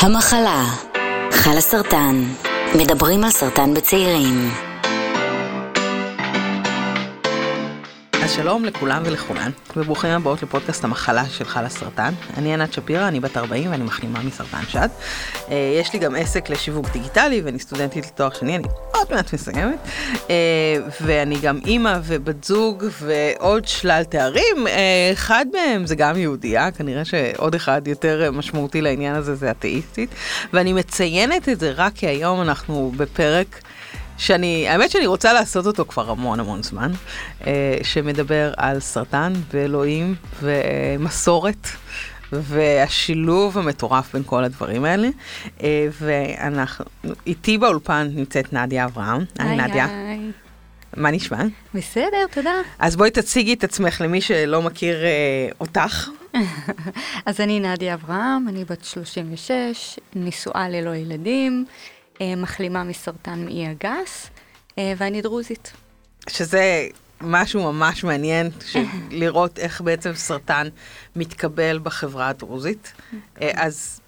המחלה, חלה סרטן, מדברים על סרטן בצעירים. אז שלום לכולם ולכולן, וברוכים הבאות לפודקאסט המחלה של חלה סרטן. אני ענת שפירא, אני בת 40 ואני מחלימה מסרטן שד. אה, יש לי גם עסק לשיווק דיגיטלי ואני סטודנטית לתואר שני, אני עוד מעט מסיימת. אה, ואני גם אימא ובת זוג ועוד שלל תארים. אה, אחד מהם זה גם יהודייה, כנראה שעוד אחד יותר משמעותי לעניין הזה זה אתאיסטית. ואני מציינת את זה רק כי היום אנחנו בפרק... שאני, האמת שאני רוצה לעשות אותו כבר המון המון זמן, אה, שמדבר על סרטן ואלוהים ומסורת. והשילוב המטורף בין כל הדברים האלה. אה, ואנחנו, איתי באולפן נמצאת נדיה אברהם. היי נדיה. היי. מה נשמע? בסדר, תודה. אז בואי תציגי את עצמך למי שלא מכיר אה, אותך. אז אני נדיה אברהם, אני בת 36, נשואה ללא ילדים. אה, מחלימה מסרטן מעי הגס, אה, ואני דרוזית. שזה משהו ממש מעניין, לראות איך בעצם סרטן מתקבל בחברה הדרוזית. אה, אז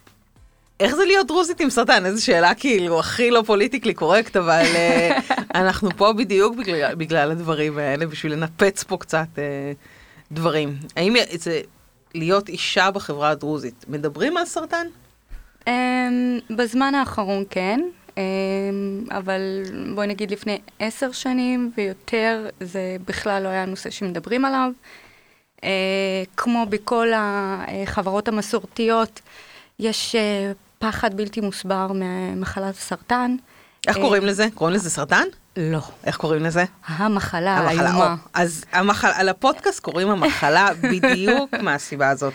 איך זה להיות דרוזית עם סרטן? איזו שאלה כאילו הכי לא פוליטיקלי קורקט, אבל אנחנו פה בדיוק בגלל, בגלל הדברים האלה, בשביל לנפץ פה קצת דברים. האם זה להיות אישה בחברה הדרוזית, מדברים על סרטן? אמ, בזמן האחרון כן, אבל בואי נגיד לפני עשר שנים ויותר, זה בכלל לא היה נושא שמדברים עליו. אה, כמו בכל החברות המסורתיות, יש אה, פחד בלתי מוסבר ממחלת הסרטן. איך אה, קוראים לזה? קוראים לזה סרטן? לא. איך קוראים לזה? המחלה האיומה. אז המחל, על הפודקאסט קוראים המחלה בדיוק מהסיבה הזאת.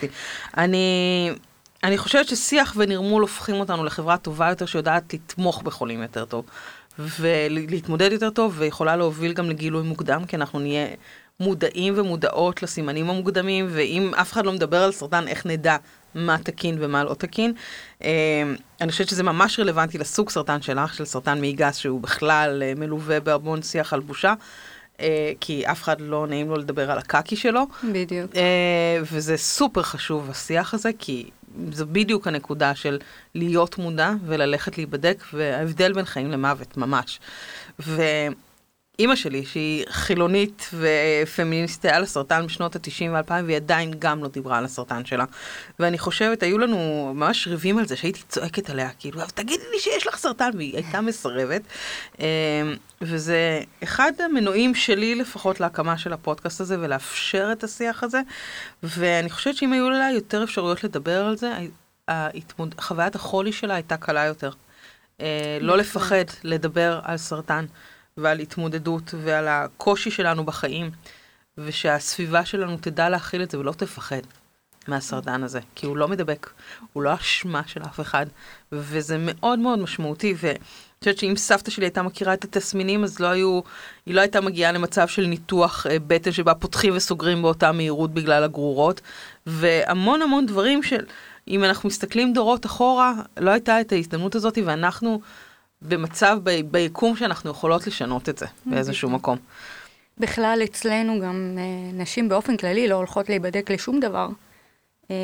אני אני חושבת ששיח ונרמול הופכים אותנו לחברה טובה יותר שיודעת לתמוך בחולים יותר טוב ולהתמודד יותר טוב ויכולה להוביל גם לגילוי מוקדם כי אנחנו נהיה מודעים ומודעות לסימנים המוקדמים ואם אף אחד לא מדבר על סרטן איך נדע מה תקין ומה לא תקין. אמ, אני חושבת שזה ממש רלוונטי לסוג סרטן שלך, של סרטן מעי גס שהוא בכלל אה, מלווה בהמון שיח על בושה. אה, כי אף אחד לא נעים לו לדבר על הקקי שלו. בדיוק. אה, וזה סופר חשוב השיח הזה, כי זו בדיוק הנקודה של להיות מודע וללכת להיבדק, וההבדל בין חיים למוות, ממש. ואימא שלי, שהיא חילונית ופמיניסטית, היה לה סרטן בשנות ה-90 ו-2000, והיא עדיין גם לא דיברה על הסרטן שלה. ואני חושבת, היו לנו ממש ריבים על זה, שהייתי צועקת עליה, כאילו, תגידי לי שיש לך סרטן, והיא הייתה מסרבת. אמ, וזה אחד המנועים שלי לפחות להקמה של הפודקאסט הזה ולאפשר את השיח הזה. ואני חושבת שאם היו לה יותר אפשרויות לדבר על זה, ההתמוד... חוויית החולי שלה הייתה קלה יותר. אה, לא לפחד לדבר על סרטן ועל התמודדות ועל הקושי שלנו בחיים, ושהסביבה שלנו תדע להכיל את זה ולא תפחד מהסרטן הזה, כי הוא לא מדבק, הוא לא אשמה של אף אחד, וזה מאוד מאוד משמעותי. ו... חושבת שאם סבתא שלי הייתה מכירה את התסמינים, אז לא היו, היא לא הייתה מגיעה למצב של ניתוח אה, בטן שבה פותחים וסוגרים באותה מהירות בגלל הגרורות, והמון המון דברים של, אם אנחנו מסתכלים דורות אחורה, לא הייתה את ההזדמנות הזאת, ואנחנו במצב, ב, ביקום שאנחנו יכולות לשנות את זה באיזשהו מקום. בכלל, אצלנו גם אה, נשים באופן כללי לא הולכות להיבדק לשום דבר. אה,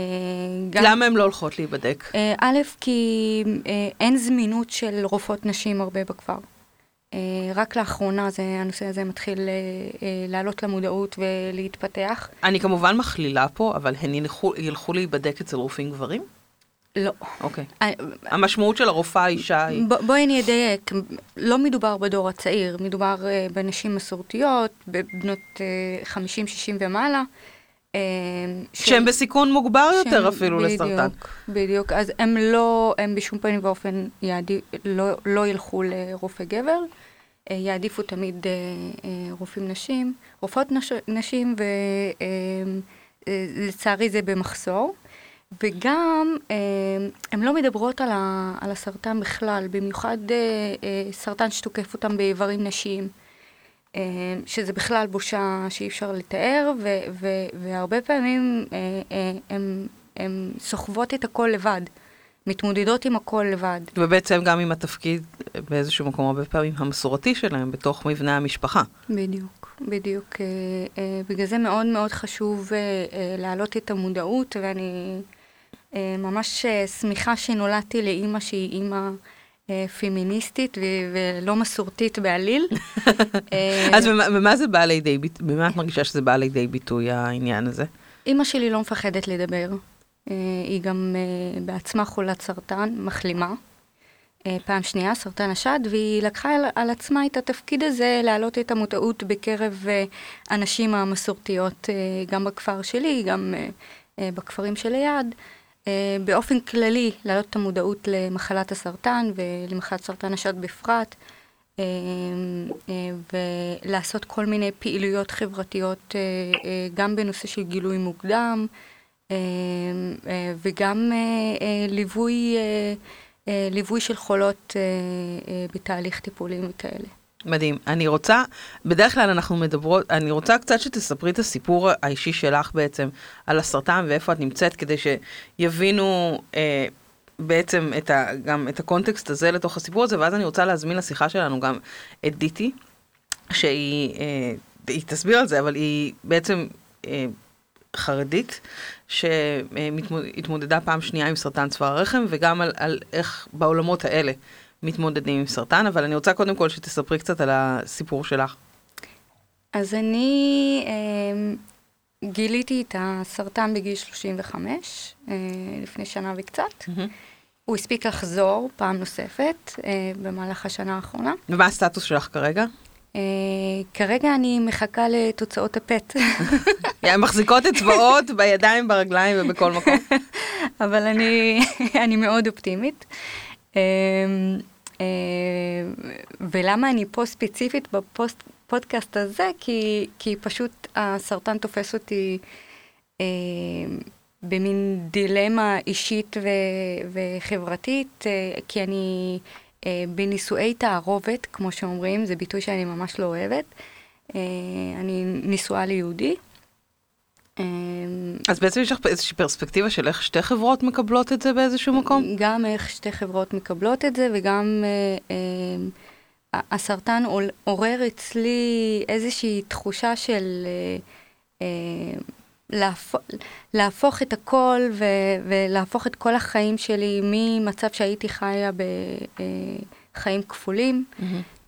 גם, למה הן לא הולכות להיבדק? אה, א', כי אה, אין זמינות של רופאות נשים הרבה בכפר. רק לאחרונה זה, הנושא הזה מתחיל לעלות למודעות ולהתפתח. אני כמובן מכלילה פה, אבל הן ילכו, ילכו להיבדק אצל רופאים גברים? לא. אוקיי. Okay. I... המשמעות של הרופאה האישה היא... ב- בואי אני אדייק, לא מדובר בדור הצעיר, מדובר uh, בנשים מסורתיות, בבנות uh, 50-60 ומעלה. אמ, שהם בסיכון מוגבר יותר אפילו בדיוק, לסרטן. בדיוק, אז הם לא, הם בשום פנים ואופן יעדי, לא, לא ילכו לרופא גבר, אה, יעדיפו תמיד אה, אה, רופאים נשים, רופאות נש, נשים, ולצערי זה במחסור. וגם הן לא מדברות על, ה, על הסרטן בכלל, במיוחד סרטן שתוקף אותם באיברים נשיים. אה, שזה בכלל בושה שאי אפשר לתאר, ו- ו- והרבה פעמים אה, אה, הן סוחבות את הכל לבד, מתמודדות עם הכל לבד. ובעצם גם עם התפקיד באיזשהו מקום, הרבה פעמים המסורתי שלהם בתוך מבנה המשפחה. בדיוק, בדיוק. בגלל זה מאוד מאוד חשוב להעלות את המודעות, ואני אה, ממש אה, שמחה שנולדתי לאימא שהיא אימא אה, פמיניסטית ולא מסורתית בעליל. אה, אז במה- זה בא לידי ביטוי, במה את מרגישה שזה בא לידי ביטוי העניין הזה? אימא שלי לא מפחדת לדבר. אה, היא גם אה, בעצמה חולת סרטן, מחלימה. אה, פעם שנייה, סרטן השד, והיא לקחה על, על עצמה את התפקיד הזה להעלות את המודעות בקרב אה, הנשים המסורתיות, אה, גם בכפר שלי, גם אה, אה, בכפרים שליד. אה, באופן כללי, להעלות את המודעות למחלת הסרטן ולמחלת סרטן השד בפרט. אה, אה, ולעשות כל מיני פעילויות חברתיות, אה, אה, גם בנושא של גילוי מוקדם, אה, אה, וגם אה, אה, ליווי, אה, אה, ליווי של חולות אה, אה, בתהליך טיפולי וכאלה. מדהים. אני רוצה, בדרך כלל אנחנו מדברות, אני רוצה קצת שתספרי את הסיפור האישי שלך בעצם על הסרטן ואיפה את נמצאת, כדי שיבינו אה, בעצם את ה, גם את הקונטקסט הזה לתוך הסיפור הזה, ואז אני רוצה להזמין לשיחה שלנו גם את דיטי, שהיא, אה, היא תסביר על זה, אבל היא בעצם אה, חרדית, שהתמודדה פעם שנייה עם סרטן צוואר הרחם, וגם על, על איך בעולמות האלה מתמודדים עם סרטן, אבל אני רוצה קודם כל שתספרי קצת על הסיפור שלך. אז אני אה, גיליתי את הסרטן בגיל 35, אה, לפני שנה וקצת. הוא הספיק לחזור פעם נוספת אה, במהלך השנה האחרונה. ומה הסטטוס שלך כרגע? אה, כרגע אני מחכה לתוצאות הפט, הן מחזיקות אצבעות בידיים, ברגליים ובכל מקום. אבל אני, אני מאוד אופטימית. אה, ולמה אני פה ספציפית בפודקאסט הזה? כי, כי פשוט הסרטן תופס אותי אה, במין דילמה אישית ו, וחברתית, אה, כי אני אה, בנישואי תערובת, כמו שאומרים, זה ביטוי שאני ממש לא אוהבת. אה, אני נשואה ליהודי. אה, אז בעצם יש לך איזושהי פרספקטיבה של איך שתי חברות מקבלות את זה באיזשהו מקום? גם איך שתי חברות מקבלות את זה, וגם אה, אה, הסרטן עורר אצלי איזושהי תחושה של אה, אה, להפוך, להפוך את הכל ו, ולהפוך את כל החיים שלי ממצב שהייתי חיה בחיים כפולים,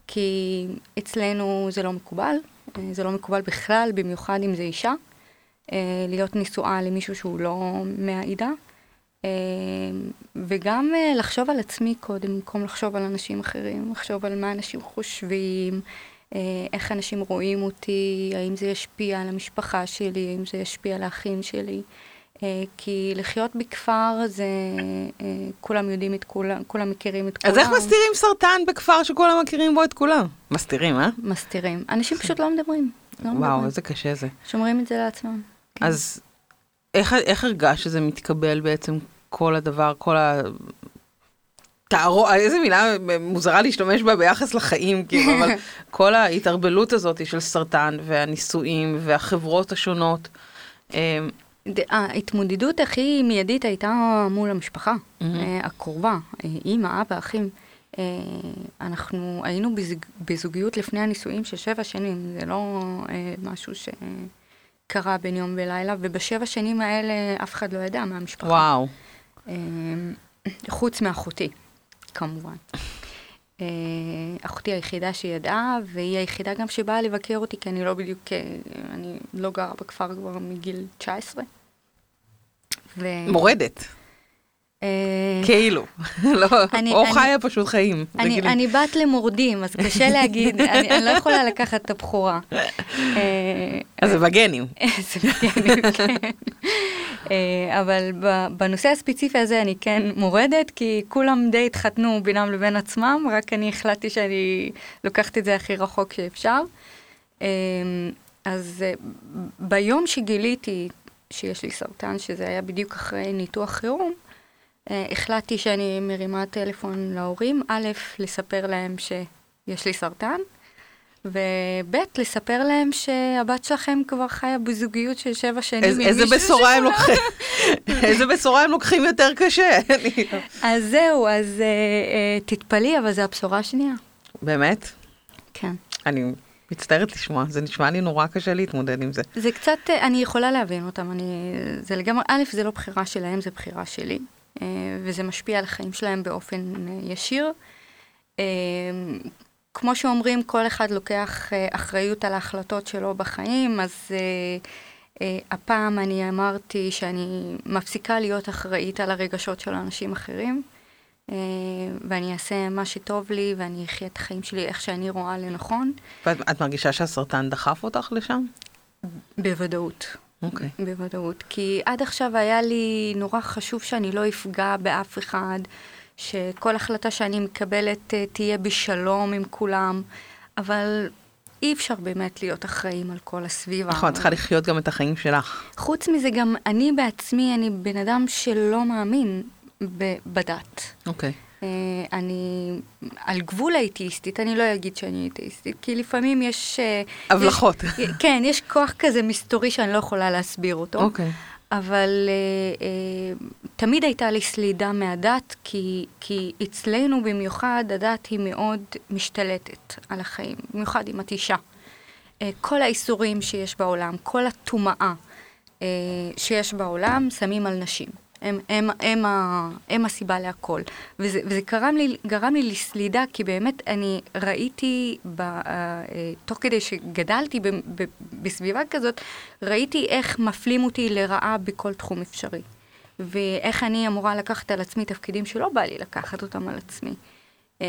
כי אצלנו זה לא מקובל, אה, זה לא מקובל בכלל, במיוחד אם זה אישה, אה, להיות נשואה למישהו שהוא לא מהעדה. אה, וגם אה, לחשוב על עצמי קודם, במקום לחשוב על אנשים אחרים, לחשוב על מה אנשים חושבים, אה, איך אנשים רואים אותי, האם זה ישפיע על המשפחה שלי, האם זה ישפיע על האחים שלי. אה, כי לחיות בכפר זה, אה, כולם יודעים את כולם, כולם מכירים את כולם. אז איך מסתירים סרטן בכפר שכולם מכירים בו את כולם? מסתירים, אה? מסתירים. אנשים פשוט לא מדברים. לא וואו, מדברים. איזה קשה זה. שומרים את זה לעצמם. כן. אז איך, איך הרגשת שזה מתקבל בעצם כל הדבר, כל ה... תערו... איזה מילה מוזרה להשתמש בה ביחס לחיים, כאילו, אבל כל ההתערבלות הזאת של סרטן והנישואים והחברות השונות. אמ, ההתמודדות הכי מיידית הייתה מול המשפחה אה, הקרובה, אה, אימא, אבא, אחים. אה, אנחנו היינו בזוג, בזוגיות לפני הנישואים של שבע שנים, זה לא משהו שקרה בין יום ולילה, ובשבע שנים האלה אף אחד לא ידע מהמשפחה. וואו. אה, חוץ מאחותי, כמובן. אה, אחותי היחידה שידעה, והיא היחידה גם שבאה לבקר אותי, כי אני לא בדיוק, אה, אני לא גרה בכפר כבר מגיל 19. ו... מורדת, כאילו. לא, אני- או אני- חיה פשוט חיים. אני, רגילים. אני בת למורדים, אז קשה להגיד, אני, אני לא יכולה לקחת את הבכורה. אה, אז זה בגנים. זה בגנים, כן. אה, אבל בנושא הספציפי הזה אני כן מורדת, כי כולם די התחתנו בינם לבין עצמם, רק אני החלטתי שאני לוקחת את זה הכי רחוק שאפשר. אה, אז אה, ביום שגיליתי שיש לי סרטן, שזה היה בדיוק אחרי ניתוח חירום, אה, החלטתי שאני מרימה טלפון להורים, א', לספר להם שיש לי סרטן, וב', לספר להם שהבת שלכם כבר חיה בזוגיות של שבע שנים איז- עם איזה מישהו בשורה הם לוקחים? איזה בשורה הם לוקחים יותר קשה? אז זהו, אז אה, אה, תתפלאי, אבל זו הבשורה השנייה. באמת? כן. אני מצטערת לשמוע, זה נשמע לי נורא קשה להתמודד עם זה. זה קצת, אה, אני יכולה להבין אותם, אני, זה לגמרי, א', זה לא בחירה שלהם, זה בחירה שלי, אה, וזה משפיע על החיים שלהם באופן אה, ישיר. כמו שאומרים, כל אחד לוקח אחריות על ההחלטות שלו בחיים, אז הפעם אני אמרתי שאני מפסיקה להיות אחראית על הרגשות של אנשים אחרים. אה, ואני אעשה מה שטוב לי, ואני אחיה את החיים שלי איך שאני רואה לנכון. ואת מרגישה שהסרטן דחף אותך לשם? בוודאות. אוקיי. Okay. בוודאות. כי עד עכשיו היה לי נורא חשוב שאני לא אפגע באף אחד, שכל החלטה שאני מקבלת אה, תהיה בשלום עם כולם, אבל אי אפשר באמת להיות אחראים על כל הסביבה. נכון, את צריכה לחיות גם את החיים שלך. חוץ מזה, גם אני בעצמי, אני בן אדם שלא מאמין בדת. אוקיי. Okay. אה, אני על גבול האתאיסטית, אני לא אגיד שאני אתאיסטית, כי לפעמים יש... אה, הבלחות. יש, כן, יש כוח כזה מסתורי שאני לא יכולה להסביר אותו. אוקיי. Okay. אבל uh, uh, תמיד הייתה לי סלידה מהדת, כי, כי אצלנו במיוחד הדת היא מאוד משתלטת על החיים, במיוחד אם את אישה. Uh, כל האיסורים שיש בעולם, כל הטומאה uh, שיש בעולם, שמים על נשים. הם, הם, הם, הם, הם הסיבה להכל. וזה, וזה גרם לי, גרם לי לסלידה, כי באמת אני ראיתי, ב, uh, תוך כדי שגדלתי ב, ב, בסביבה כזאת, ראיתי איך מפלים אותי לרעה בכל תחום אפשרי. ואיך אני אמורה לקחת על עצמי תפקידים שלא בא לי לקחת אותם על עצמי. Um,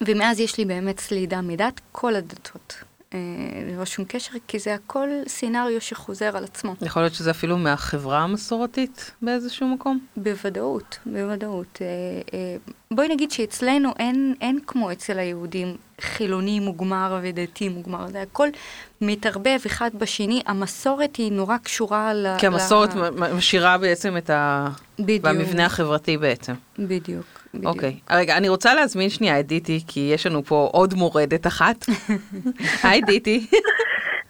ומאז יש לי באמת סלידה מדת כל הדתות. אה, ללא שום קשר, כי זה הכל סצנריו שחוזר על עצמו. יכול להיות שזה אפילו מהחברה המסורתית באיזשהו מקום? בוודאות, בוודאות. אה, אה, בואי נגיד שאצלנו אין, אין כמו אצל היהודים חילוני מוגמר ודתי מוגמר, זה הכל מתערבב אחד בשני, המסורת היא נורא קשורה ל... כי המסורת ל... משאירה בעצם את ה... בדיוק. במבנה החברתי בעצם. בדיוק. אוקיי. Okay. רגע, אני רוצה להזמין שנייה את דיטי, כי יש לנו פה עוד מורדת אחת. היי דיטי.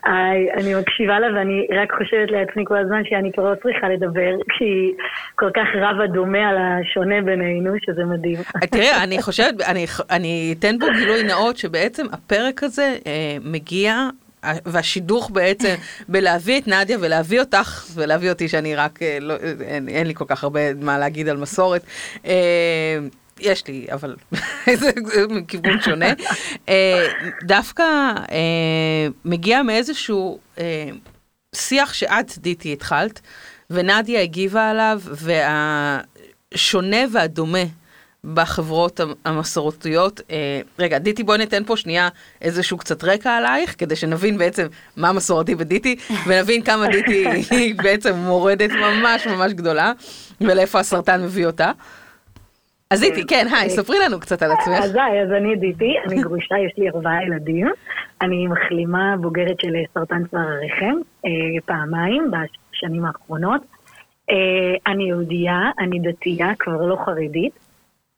היי, אני מקשיבה לה ואני רק חושבת לעצמי כל הזמן שאני כבר לא צריכה לדבר, כשהיא כל כך רבה דומה על השונה בינינו, שזה מדהים. תראה, אני חושבת, אני, אני אתן בו גילוי נאות, שבעצם הפרק הזה אה, מגיע והשידוך בעצם בלהביא את נדיה ולהביא אותך ולהביא אותי שאני רק, אה, לא, אין, אין לי כל כך הרבה מה להגיד על מסורת. אה, יש לי, אבל זה מכיוון שונה. אה, דווקא מגיע מאיזשהו שיח שאת, דיטי, התחלת, ונדיה הגיבה עליו, והשונה והדומה בחברות המסורתיות. אה, רגע, דיטי, בואי ניתן פה שנייה איזשהו קצת רקע עלייך, כדי שנבין בעצם מה מסורתי בדיטי, ונבין כמה דיטי היא בעצם מורדת ממש ממש גדולה, ולאיפה הסרטן מביא אותה. אז דיטי, כן, היי, ספרי לנו קצת על עצמך. אז היי, אז אני דיטי, אני גרושה, יש לי ארבעה ילדים. אני מחלימה בוגרת של סרטן צוואר הרחם, אה, פעמיים בשנים האחרונות. אה, אני יהודייה, אני דתייה, כבר לא חרדית.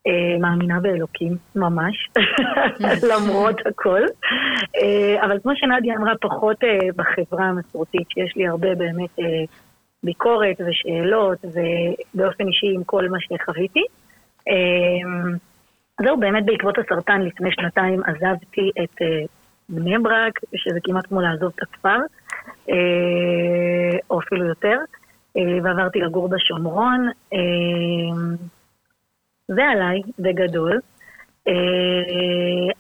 אה, מאמינה באלוקים, ממש, למרות הכל. אה, אבל כמו שנדיה אמרה, פחות אה, בחברה המסורתית, שיש לי הרבה באמת ביקורת ושאלות, ובאופן אישי עם כל מה שחוויתי. זהו, באמת בעקבות הסרטן לפני שנתיים עזבתי את בני ברק, שזה כמעט כמו לעזוב את הכפר, או אפילו יותר, ועברתי לגור בשומרון. זה עליי, בגדול. Uh,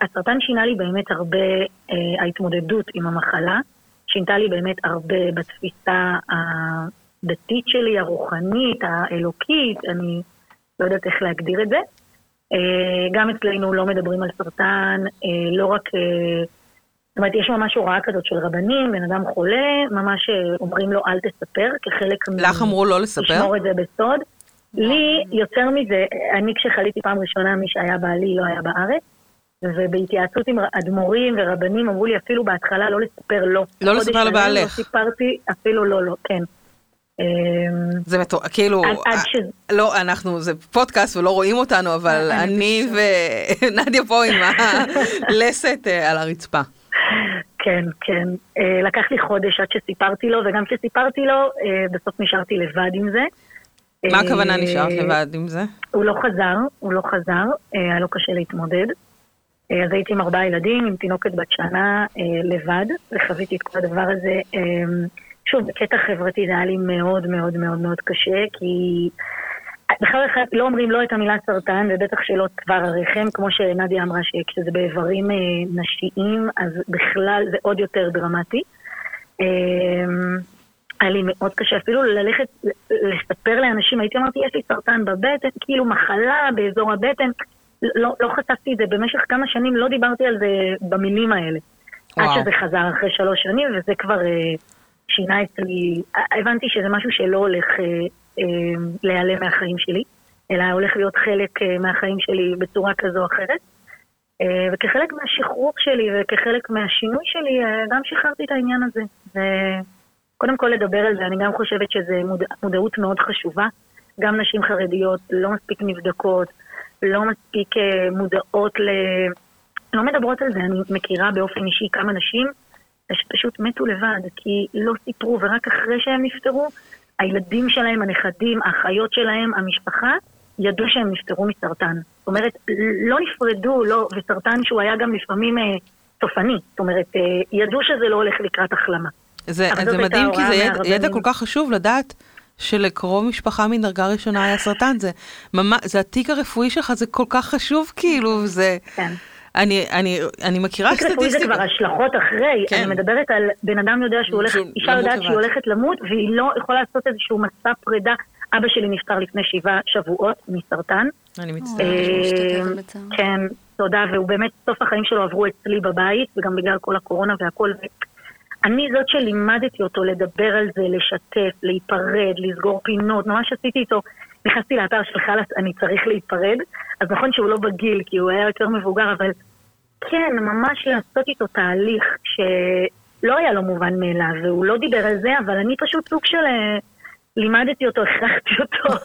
הסרטן שינה לי באמת הרבה, uh, ההתמודדות עם המחלה, שינתה לי באמת הרבה בתפיסה הדתית שלי, הרוחנית, האלוקית, אני לא יודעת איך להגדיר את זה. Uh, גם אצלנו לא מדברים על סרטן, uh, לא רק... Uh, זאת אומרת, יש ממש הוראה כזאת של רבנים, בן אדם חולה, ממש אומרים לו אל תספר, כחלק... לך אמרו לא לספר? לשמור את זה בסוד. לי, יותר מזה, אני כשחליתי פעם ראשונה, מי שהיה בעלי לא היה בארץ, ובהתייעצות עם אדמו"רים ורבנים אמרו לי אפילו בהתחלה לא לספר לא. לא לספר לבעלך. לא סיפרתי אפילו לא, לא, כן. זה מטור... כאילו, ש... לא, אנחנו, זה פודקאסט ולא רואים אותנו, אבל אני ונדיה פה עם הלסת אה, על הרצפה. כן, כן. אה, לקח לי חודש עד שסיפרתי לו, וגם כשסיפרתי לו, אה, בסוף נשארתי לבד עם זה. מה הכוונה נשארת לבד עם זה? הוא לא חזר, הוא לא חזר, היה לו קשה להתמודד. אה, אז הייתי עם ארבעה ילדים, עם תינוקת בת שנה, אה, לבד, וחוויתי את כל הדבר הזה. אה, שוב, בקטע חברתי זה היה לי מאוד מאוד מאוד מאוד קשה, כי בכלל אחד, לא אומרים לא את המילה סרטן, ובטח שלא צוואר הרחם, כמו שנדיה אמרה, שכשזה באיברים נשיים, אז בכלל זה עוד יותר דרמטי. היה לי מאוד קשה אפילו ללכת, לספר לאנשים, הייתי אמרתי, יש לי סרטן בבטן, כאילו מחלה באזור הבטן. לא, לא חשפתי את זה במשך כמה שנים, לא דיברתי על זה במילים האלה. וואו. עד שזה חזר אחרי שלוש שנים, וזה כבר אה, שינה אצלי, הבנתי שזה משהו שלא הולך אה, אה, להיעלם מהחיים שלי, אלא הולך להיות חלק אה, מהחיים שלי בצורה כזו או אחרת. אה, וכחלק מהשחרור שלי וכחלק מהשינוי שלי, אה, גם שחררתי את העניין הזה. וקודם כל לדבר על זה, אני גם חושבת שזו מודע, מודעות מאוד חשובה. גם נשים חרדיות לא מספיק נבדקות. לא מספיק אה, מודעות ל... לא מדברות על זה, אני מכירה באופן אישי כמה נשים שפשוט מתו לבד, כי לא סיפרו, ורק אחרי שהם נפטרו, הילדים שלהם, הנכדים, האחיות שלהם, המשפחה, ידעו שהם נפטרו מסרטן. זאת אומרת, לא נפרדו, לא, וסרטן שהוא היה גם לפעמים אה, סופני. זאת אומרת, אה, ידעו שזה לא הולך לקראת החלמה. זה, זה מדהים, כי זה ידע, ידע כל כך חשוב לדעת שלקרוב משפחה מדרגה ראשונה היה סרטן, זה ממש, זה התיק הרפואי שלך, זה כל כך חשוב, כאילו, זה... כן. אני, אני, אני מכירה סטטיסטיקה. תיק רפואי זה כבר השלכות אחרי, כן. אני מדברת על בן אדם יודע שהוא הולך, אישה יודעת שהיא הולכת למות, והיא לא יכולה לעשות איזשהו מסע פרידה. אבא שלי נפטר לפני שבעה שבועות מסרטן. אני מצטערת. כן, תודה, והוא באמת, סוף החיים שלו עברו אצלי בבית, וגם בגלל כל הקורונה והכל. אני זאת שלימדתי אותו לדבר על זה, לשתף, להיפרד, לסגור פינות, ממש עשיתי איתו, נכנסתי לאתר של חלאס, אני צריך להיפרד, אז נכון שהוא לא בגיל, כי הוא היה יותר מבוגר, אבל כן, ממש לעשות איתו תהליך שלא היה לו מובן מאליו, והוא לא דיבר על זה, אבל אני פשוט סוג של... לימדתי אותו, הכרחתי אותו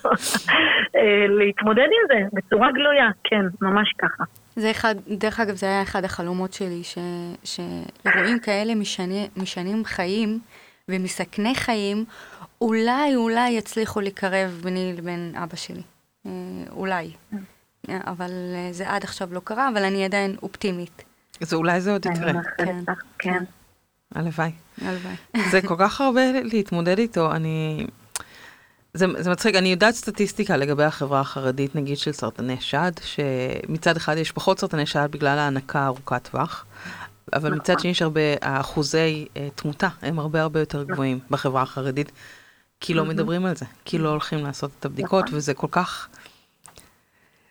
אה, להתמודד עם זה בצורה גלויה, כן, ממש ככה. זה אחד, דרך אגב, זה היה אחד החלומות שלי, ש, שאירועים כאלה משני, משנים חיים ומסכני חיים, אולי, אולי יצליחו לקרב ביני לבין אבא שלי. אה, אולי. אבל אה, זה עד עכשיו לא קרה, אבל אני עדיין אופטימית. אז אולי זה עוד יקרה. כן. כן. הלוואי. הלוואי. זה כל כך הרבה להתמודד איתו, אני... זה, זה מצחיק, אני יודעת סטטיסטיקה לגבי החברה החרדית, נגיד של סרטני שד, שמצד אחד יש פחות סרטני שד בגלל ההנקה ארוכת טווח, אבל נכון. מצד שני יש הרבה, האחוזי uh, תמותה הם הרבה הרבה יותר גבוהים בחברה החרדית, כי לא מדברים על זה, כי לא הולכים לעשות את הבדיקות, נכון. וזה כל כך,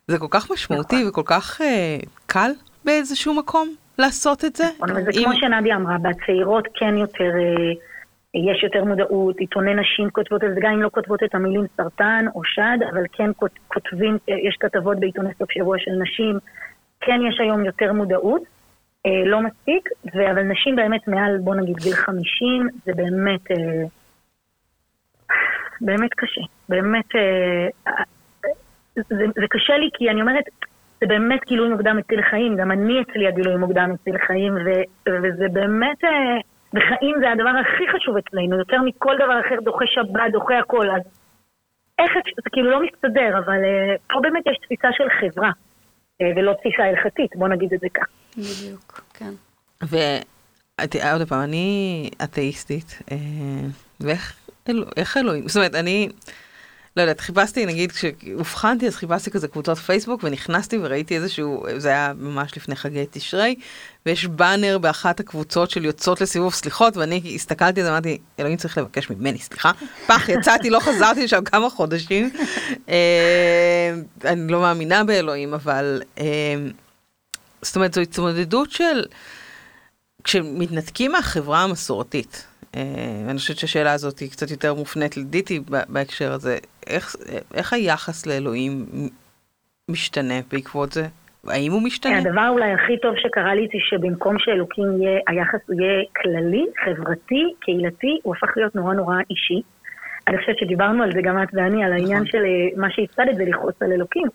זה כל כך משמעותי נכון. וכל כך uh, קל באיזשהו מקום לעשות את זה. זה כמו שנדיה אמרה, בצעירות כן יותר... Uh... יש יותר מודעות, עיתוני נשים כותבות את זה, גם אם לא כותבות את המילים סרטן או שד, אבל כן כותבים, יש כתבות בעיתוני סוף שבוע של נשים, כן יש היום יותר מודעות, אה, לא מספיק, אבל נשים באמת מעל, בוא נגיד, גיל 50, זה באמת, אה, באמת קשה. באמת, אה, זה, זה קשה לי כי אני אומרת, זה באמת גילוי מוקדם מציל חיים, גם אני אצלי הגילוי מוקדם מציל חיים, ו- וזה באמת... אה, וחיים זה הדבר הכי חשוב אצלנו, יותר מכל דבר אחר, דוחה שבת, דוחה הכל, אז איך, זה כאילו לא מסתדר, אבל uh, פה באמת יש תפיסה של חברה, uh, ולא תפיסה הלכתית, בוא נגיד את זה כך. בדיוק, כן. ועוד פעם, אני אתאיסטית, uh, ואיך אלוהים, זאת אומרת, אני... לא יודעת, חיפשתי, נגיד, כשאובחנתי, אז חיפשתי כזה קבוצות פייסבוק, ונכנסתי וראיתי איזשהו, זה היה ממש לפני חגי תשרי, ויש באנר באחת הקבוצות של יוצאות לסיבוב סליחות, ואני הסתכלתי על זה, אמרתי, אלוהים צריך לבקש ממני סליחה. פח, יצאתי, לא חזרתי לשם כמה חודשים. אה, אני לא מאמינה באלוהים, אבל... אה, זאת אומרת, זו התמודדות של... כשמתנתקים מהחברה המסורתית, ואני חושבת שהשאלה הזאת היא קצת יותר מופנית לדיטי בהקשר הזה, איך, איך היחס לאלוהים משתנה בעקבות זה? האם הוא משתנה? הדבר אולי הכי טוב שקרה לי זה שבמקום שאלוקים יהיה, היחס יהיה כללי, חברתי, קהילתי, הוא הפך להיות נורא נורא אישי. אני חושבת שדיברנו על זה גם את ואני, על העניין נכון. של אה, מה שהפסדת זה לכעוס על אלוקים.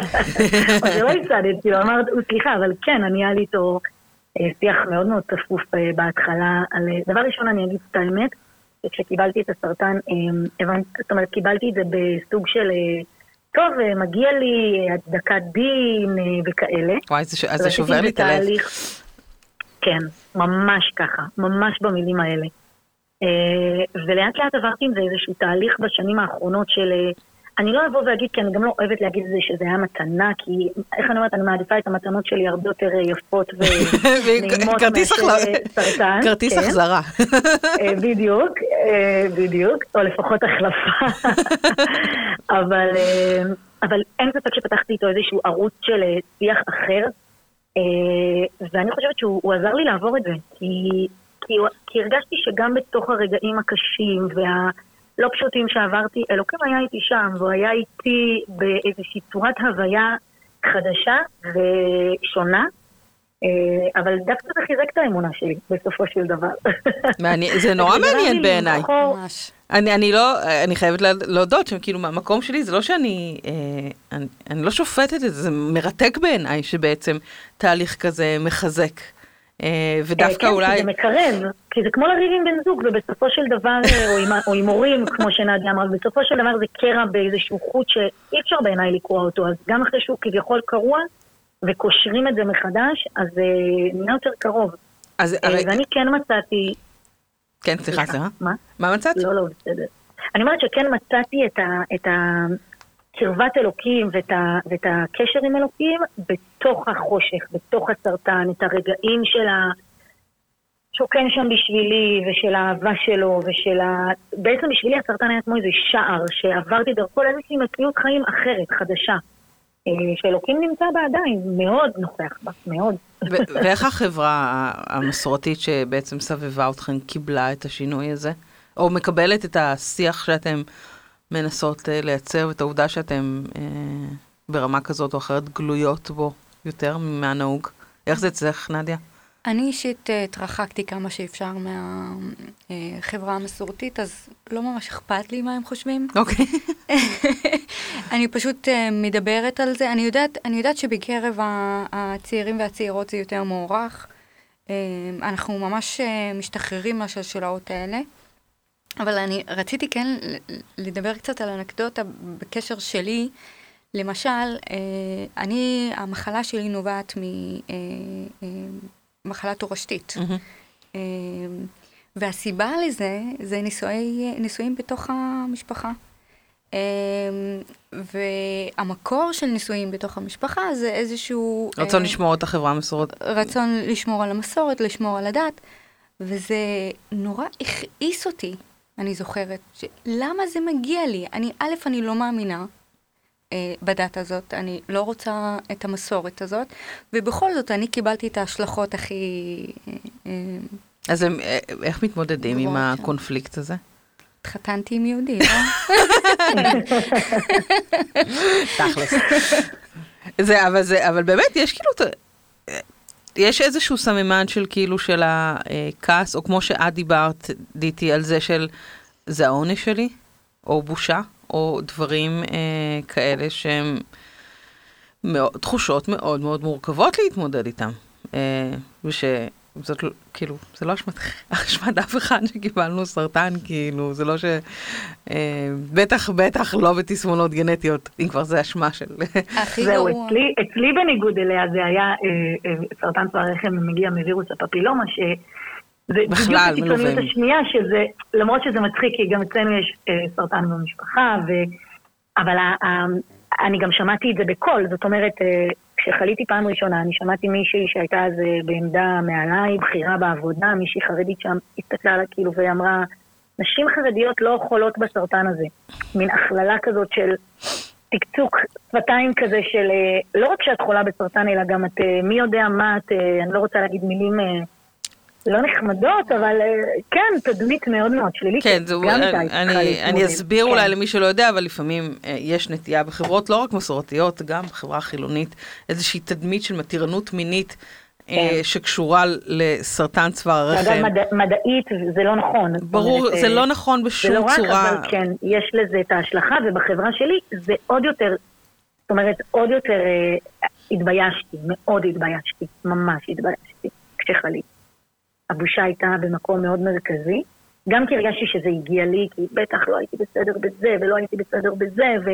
או שלא הפסדת, כאילו אמרת, סליחה, אבל כן, אני היה לי איתו אה, שיח מאוד מאוד צפוף אה, בהתחלה. על, דבר ראשון, אני אגיד את האמת, כשקיבלתי את הסרטן, הבנתי, זאת אומרת, קיבלתי את זה בסוג של טוב, אה, מגיע לי הצדקת דין אה, וכאלה. וואי, זה, ש... אז זה שובר לי את הלב. כן, ממש ככה, ממש במילים האלה. אה, ולאט לאט עברתי עם זה איזשהו תהליך בשנים האחרונות של... אני לא אבוא ואגיד, כי אני גם לא אוהבת להגיד את זה שזה היה מתנה, כי איך אני אומרת, אני מעדיפה את המתנות שלי הרבה יותר אה, יפות ונעימות מאשר. כרטיס כן. החזרה. אה, בדיוק, אה, בדיוק, או לפחות החלפה. אבל, אבל אין ספק שפתחתי איתו איזשהו ערוץ של שיח אחר, ואני חושבת שהוא הוא עזר לי לעבור את זה, כי, כי, כי הרגשתי שגם בתוך הרגעים הקשים והלא פשוטים שעברתי, אלוקים היה איתי שם, והוא היה איתי באיזושהי צורת הוויה חדשה ושונה. אה, אבל דווקא זה חיזק את האמונה שלי, בסופו של דבר. מעניין- זה נורא מעניין לי בעיניי. אני, אני לא, אני חייבת לה- להודות שכאילו מהמקום שלי זה לא שאני, אה, אני, אני לא שופטת את זה, זה מרתק בעיניי שבעצם תהליך כזה מחזק. אה, ודווקא אה, כן, אולי, כי זה מקרב, כי זה כמו לריב עם בן זוג, ובסופו של דבר, אה, או עם, הורים, כמו שנדיה אמרה, בסופו של דבר זה קרע באיזשהו חוט שאי אפשר בעיניי לקרוע אותו, אז גם אחרי שהוא כביכול קרוע, וקושרים את זה מחדש, אז זה נהיה יותר קרוב. אז הרי, ואני כן מצאתי... כן, סליחה, סליחה, מה? מה מצאת? לא, לא, בסדר. אני אומרת שכן מצאתי את, ה, את הקרבת אלוקים ואת, ה, ואת הקשר עם אלוקים בתוך החושך, בתוך הסרטן, את הרגעים של ה... שוכן שם בשבילי, ושל האהבה שלו, ושל ה... בעצם בשבילי הסרטן היה כמו איזה שער שעברתי דרכו לאיזושהי מציאות חיים אחרת, חדשה. אה, שאלוקים נמצא בה עדיין, מאוד נוכח בה, מאוד. ואיך החברה המסורתית שבעצם סבבה אתכם קיבלה את השינוי הזה? או מקבלת את השיח שאתם מנסות אה, לייצר, ואת העובדה שאתם אה, ברמה כזאת או אחרת גלויות בו יותר מהנהוג? איך זה אצלך, נדיה? אני אישית אה, התרחקתי כמה שאפשר מהחברה המסורתית, אז לא ממש אכפת לי מה הם חושבים. אוקיי. אני פשוט אה, מדברת על זה. אני יודעת, אני יודעת שבקרב הצעירים והצעירות זה יותר מוערך. אה, אנחנו ממש אה, משתחררים מהשלשלאות האלה. אבל אני רציתי כן לדבר קצת על אנקדוטה בקשר שלי. למשל, אה, אני, המחלה שלי נובעת ממחלה תורשתית. מהמם. אה, והסיבה לזה זה נישואי, נישואים בתוך המשפחה. אה, והמקור של נישואים בתוך המשפחה זה איזשהו... רצון אה, לשמור את החברה המסורתית. רצון לשמור על המסורת, לשמור על הדת, וזה נורא הכעיס אותי, אני זוכרת, ש- למה זה מגיע לי? אני, א', אני לא מאמינה אה, בדת הזאת, אני לא רוצה את המסורת הזאת, ובכל זאת אני קיבלתי את ההשלכות הכי... אה, אה, אז הם, אה, איך מתמודדים עם שם. הקונפליקט הזה? התחתנתי עם יהודי, לא? תכלס. זה, אבל זה, אבל באמת, יש כאילו, יש איזשהו סממן של כאילו של הכעס, או כמו שאת דיברת, דיטי, על זה של, זה העונש שלי, או בושה, או דברים אה, כאלה שהם מאוד, תחושות מאוד מאוד מורכבות להתמודד איתם. אה, ושזאת לא- כאילו, זה לא אשמת, אשמת אף אחד שקיבלנו סרטן, כאילו, זה לא ש... אה, בטח, בטח לא בתסמונות גנטיות, אם כבר זה אשמה של... הכי זהו. אצלי, אצלי בניגוד אליה זה היה אה, אה, סרטן צוואר הרחם מגיע מווירוס הפפילומה, ש... זה בכלל, בדיוק מלווה. הקיצוניות השנייה, שזה, למרות שזה מצחיק, כי גם אצלנו יש אה, סרטן במשפחה, ו... אבל ה, ה, אני גם שמעתי את זה בקול, זאת אומרת, אה, כשחליתי פעם ראשונה, אני שמעתי מישהי שהייתה אז אה, בעמדה מעליי, בכירה בעבודה, מישהי חרדית שם, הסתכלה עליי כאילו ואמרה, נשים חרדיות לא חולות בסרטן הזה. מין הכללה כזאת של תקצוק שפתיים כזה של אה, לא רק שאת חולה בסרטן, אלא גם את, אה, מי יודע מה את, אני לא רוצה להגיד מילים לא נחמדות, אבל אה, כן, תדמית מאוד מאוד שלילית. כן, זה, גם אני, אני, אסביר כן. אולי למי שלא יודע, אבל לפעמים אה, יש נטייה בחברות לא רק מסורתיות, גם בחברה החילונית, איזושהי תדמית של מתירנות מינית אה, כן. שקשורה לסרטן צוואר אגב, הרחם. מד... מדעית זה לא נכון. ברור, אומרת, זה לא נכון זה בשום לא רק, צורה. אבל כן, יש לזה את ההשלכה, ובחברה שלי זה עוד יותר, זאת אומרת, עוד יותר אה, התביישתי, מאוד התביישתי, ממש התביישתי, כשחליתי. הבושה הייתה במקום מאוד מרכזי, גם כי הרגשתי שזה הגיע לי, כי בטח לא הייתי בסדר בזה, ולא הייתי בסדר בזה, ו...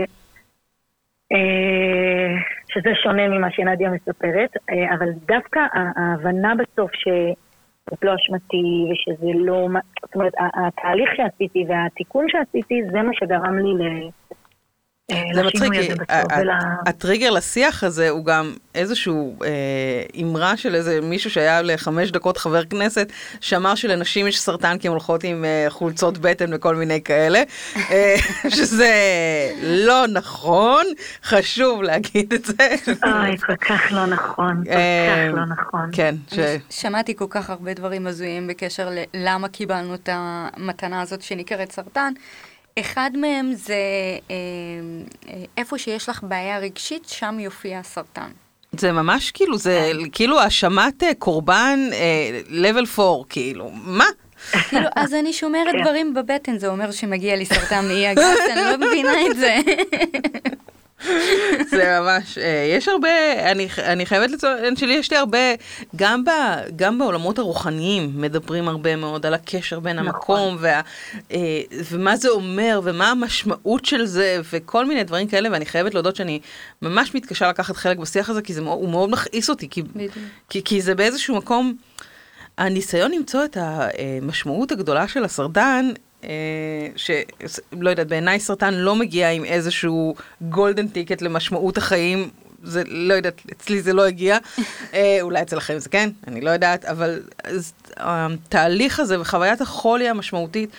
אה, שזה שונה ממה שנדיה מספרת, אה, אבל דווקא ההבנה בסוף שזאת לא אשמתי ושזה לא... זאת אומרת, התהליך שעשיתי והתיקון שעשיתי זה מה שגרם לי ל... זה לשינוי מצחיק, כי הטריגר לשיח הזה הוא גם איזשהו אה, אמרה של איזה מישהו שהיה לחמש דקות חבר כנסת, שאמר שלנשים יש סרטן כי הן הולכות עם אה, חולצות בטן וכל מיני כאלה, אה, שזה לא נכון, חשוב להגיד את זה. אוי, כל כך לא נכון, כל אה, כך לא נכון. כן, שמעתי כל כך הרבה דברים הזויים בקשר ללמה קיבלנו את המתנה הזאת שנקראת סרטן. אחד מהם זה אה, אה, איפה שיש לך בעיה רגשית, שם יופיע הסרטן. זה ממש כאילו, זה כאילו האשמת אה, קורבן level 4, כאילו, מה? כאילו, אז אני שומרת כן. דברים בבטן, זה אומר שמגיע לי סרטן מאי הגס, אני לא מבינה את זה. זה ממש, אה, יש הרבה, אני, אני חייבת לציין שלי יש לי הרבה, גם, ב, גם בעולמות הרוחניים מדברים הרבה מאוד על הקשר בין נכון. המקום, וה, אה, ומה זה אומר, ומה המשמעות של זה, וכל מיני דברים כאלה, ואני חייבת להודות שאני ממש מתקשה לקחת חלק בשיח הזה, כי זה, מאוד- הוא מאוד מכעיס אותי, כי. כי, כי זה באיזשהו מקום, הניסיון למצוא את המשמעות הגדולה של הסרטן, אה, שלא יודעת, בעיניי סרטן לא מגיע עם איזשהו גולדן טיקט למשמעות החיים. זה לא יודעת, אצלי זה לא הגיע, אה, אולי אצלכם זה כן, אני לא יודעת, אבל אז, התהליך הזה וחוויית החולי המשמעותית,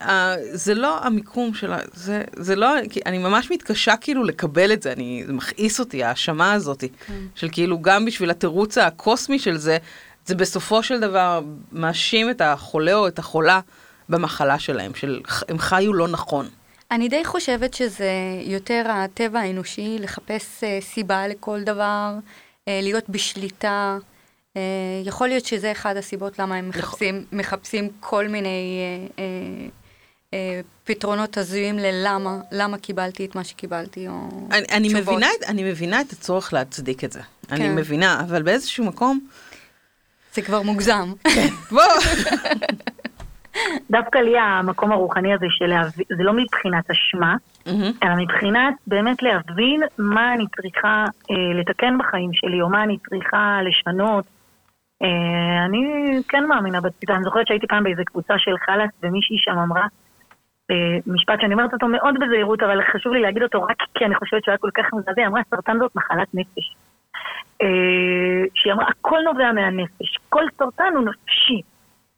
אה, זה לא המיקום שלה, זה, זה לא, אני ממש מתקשה כאילו לקבל את זה, אני, זה מכעיס אותי, ההאשמה הזאת, של כאילו גם בשביל התירוץ הקוסמי של זה, זה בסופו של דבר מאשים את החולה או את החולה במחלה שלהם, של הם חיו לא נכון. אני די חושבת שזה יותר הטבע האנושי, לחפש אה, סיבה לכל דבר, אה, להיות בשליטה. אה, יכול להיות שזה אחד הסיבות למה הם מחפשים, מחפשים כל מיני אה, אה, אה, פתרונות הזויים ללמה, למה קיבלתי את מה שקיבלתי, או אני, אני, תשובות. מבינה, אני מבינה את הצורך להצדיק את זה. אני כן. מבינה, אבל באיזשהו מקום, זה כבר מוגזם. בוא, דווקא לי המקום הרוחני הזה של להבין, זה לא מבחינת אשמה. אלא מבחינת באמת להבין מה אני צריכה אה, לתקן בחיים שלי, או מה אני צריכה לשנות. אה, אני כן מאמינה בתפיסה, אני זוכרת שהייתי פעם באיזה קבוצה של חלאס, ומישהי שם אמרה, אה, משפט שאני אומרת אותו מאוד בזהירות, אבל חשוב לי להגיד אותו רק כי אני חושבת שהוא היה כל כך מזעזע, היא אמרה, סרטן זאת מחלת נפש. אה, שהיא אמרה, הכל נובע מהנפש, כל סרטן הוא נפשי.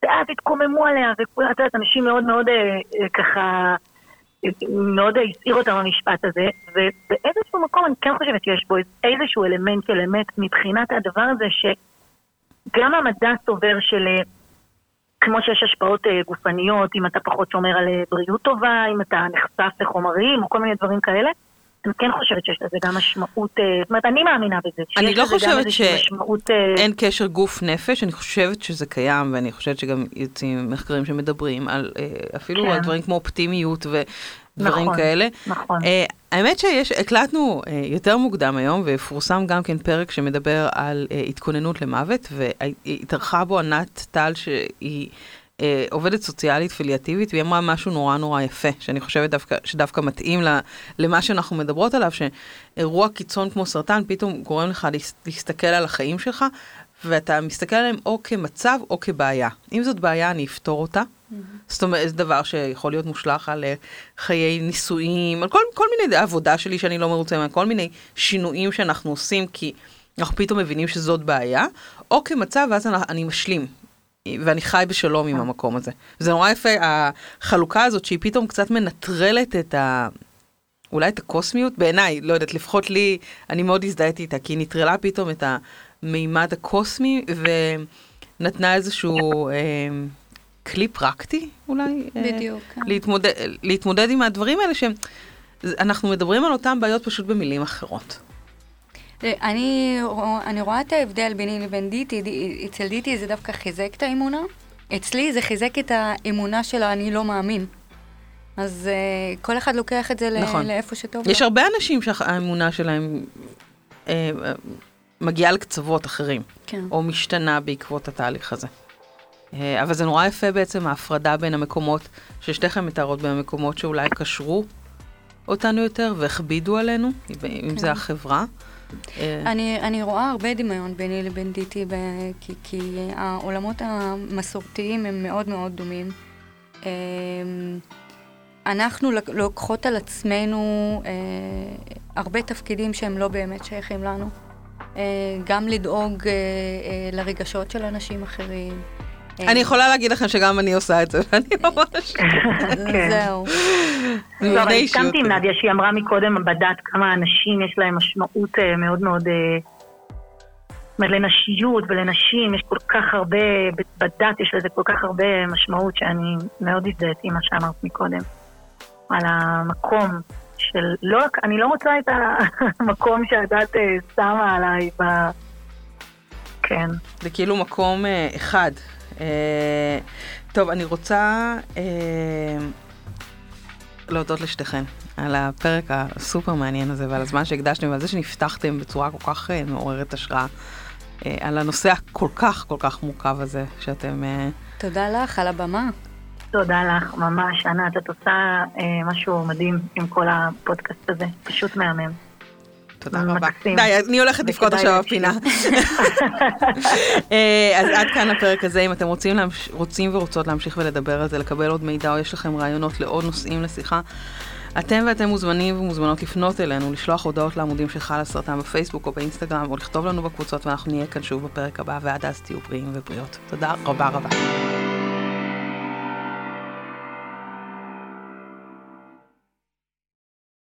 ואז התקוממו עליה, וכולם, את יודעת, אנשים מאוד מאוד אה, אה, ככה, אה, מאוד הסעיר אותם המשפט הזה, ובאיזשהו מקום אני כן חושבת שיש בו איזשהו אלמנט של אמת מבחינת הדבר הזה, שגם המדע סובר של... אה, כמו שיש השפעות אה, גופניות, אם אתה פחות שומר על אה, בריאות טובה, אם אתה נחשף לחומרים או כל מיני דברים כאלה, אני כן חושבת שיש לזה גם משמעות, אה, זאת אומרת, אני מאמינה בזה. אני לא חושבת איזושהי ש- אה, קשר גוף נפש, אני חושבת שזה קיים, ואני חושבת שגם יוצאים מחקרים שמדברים על אה, אפילו כן. על דברים כמו אופטימיות ודברים נכון, כאלה. נכון. אה, האמת שיש, הקלטנו אה, יותר מוקדם היום, ויפורסם גם כן פרק שמדבר על אה, התכוננות למוות, והתארחה בו ענת טל, שהיא אה, עובדת סוציאלית פיליאטיבית, והיא אמרה משהו נורא נורא יפה, שאני חושבת דווקא, שדווקא מתאים ל, למה שאנחנו מדברות עליו, שאירוע קיצון כמו סרטן פתאום גורם לך להס- להסתכל על החיים שלך, ואתה מסתכל עליהם או כמצב או כבעיה. אם זאת בעיה, אני אפתור אותה. זאת אומרת, זה דבר שיכול להיות מושלך על אה, חיי נישואים, על כל, כל מיני עבודה שלי שאני לא מרוצה מהם, כל מיני שינויים שאנחנו עושים כי אנחנו פתאום מבינים שזאת בעיה, או כמצב ואז אני, אני משלים. ואני חי בשלום עם המקום הזה. זה נורא יפה, החלוקה הזאת שהיא פתאום קצת מנטרלת את ה... אולי את הקוסמיות, בעיניי, לא יודעת, לפחות לי, אני מאוד הזדהיתי איתה, כי היא נטרלה פתאום את המימד הקוסמי, ונתנה איזשהו אה, כלי פרקטי, אולי? אה, בדיוק, כן. להתמודד, להתמודד עם הדברים האלה שהם... אנחנו מדברים על אותם בעיות פשוט במילים אחרות. אני, אני רואה את ההבדל ביני לבין דיטי, די- אצל דיטי זה דווקא חיזק את האמונה, אצלי זה חיזק את האמונה של האני לא מאמין. אז uh, כל אחד לוקח את זה נכון. לאיפה שטוב יש לו. הרבה אנשים שהאמונה שלהם אה, מגיעה לקצוות אחרים, כן. או משתנה בעקבות התהליך הזה. אה, אבל זה נורא יפה בעצם ההפרדה בין המקומות, ששתיכם מתארות בין המקומות שאולי קשרו אותנו יותר והכבידו עלינו, אם זה כן. החברה. אה, אני, אני רואה הרבה דמיון ביני לבין דיטי, ב, כי, כי העולמות המסורתיים הם מאוד מאוד דומים. אמ, אנחנו לוקחות על עצמנו אה, הרבה תפקידים שהם לא באמת שייכים לנו. אה, גם לדאוג אה, אה, לרגשות של אנשים אחרים. אה, אני יכולה להגיד לכם שגם אני עושה את זה, ואני ממש... כן. זהו. אני לא, הסכמתי עם. נדיה שהיא אמרה מקודם בדת כמה אנשים יש להם משמעות אה, מאוד מאוד... אה, זאת אומרת, לנשיות ולנשים יש כל כך הרבה, בדת יש לזה כל כך הרבה משמעות שאני מאוד הזדהיתי עם מה שאמרת מקודם. על המקום של, לא, רק- אני לא רוצה את המקום שהדת אה, שמה עליי ב... כן. זה כאילו מקום אחד. אה, טוב, אני רוצה אה, להודות לשתיכן על הפרק הסופר מעניין הזה ועל הזמן שהקדשתם ועל זה שנפתחתם בצורה כל כך אה, מעוררת השראה אה, על הנושא הכל כך כל כך מורכב הזה שאתם... תודה לך על הבמה. תודה לך, ממש, ענת, את עושה אה, משהו מדהים עם כל הפודקאסט הזה, פשוט מהמם. תודה. רבה. די, אני הולכת לבכות עכשיו. בפינה. אה, אז עד כאן הפרק הזה, אם אתם רוצים, להמש... רוצים ורוצות להמשיך ולדבר על זה, לקבל עוד מידע או יש לכם רעיונות לעוד נושאים לשיחה, אתם ואתם מוזמנים ומוזמנות לפנות אלינו, לשלוח הודעות לעמודים של חל הסרטן בפייסבוק או באינסטגרם, או לכתוב לנו בקבוצות ואנחנו נהיה כאן שוב בפרק הבא, ועד אז תהיו בריאים ובריאות. תודה רבה רבה.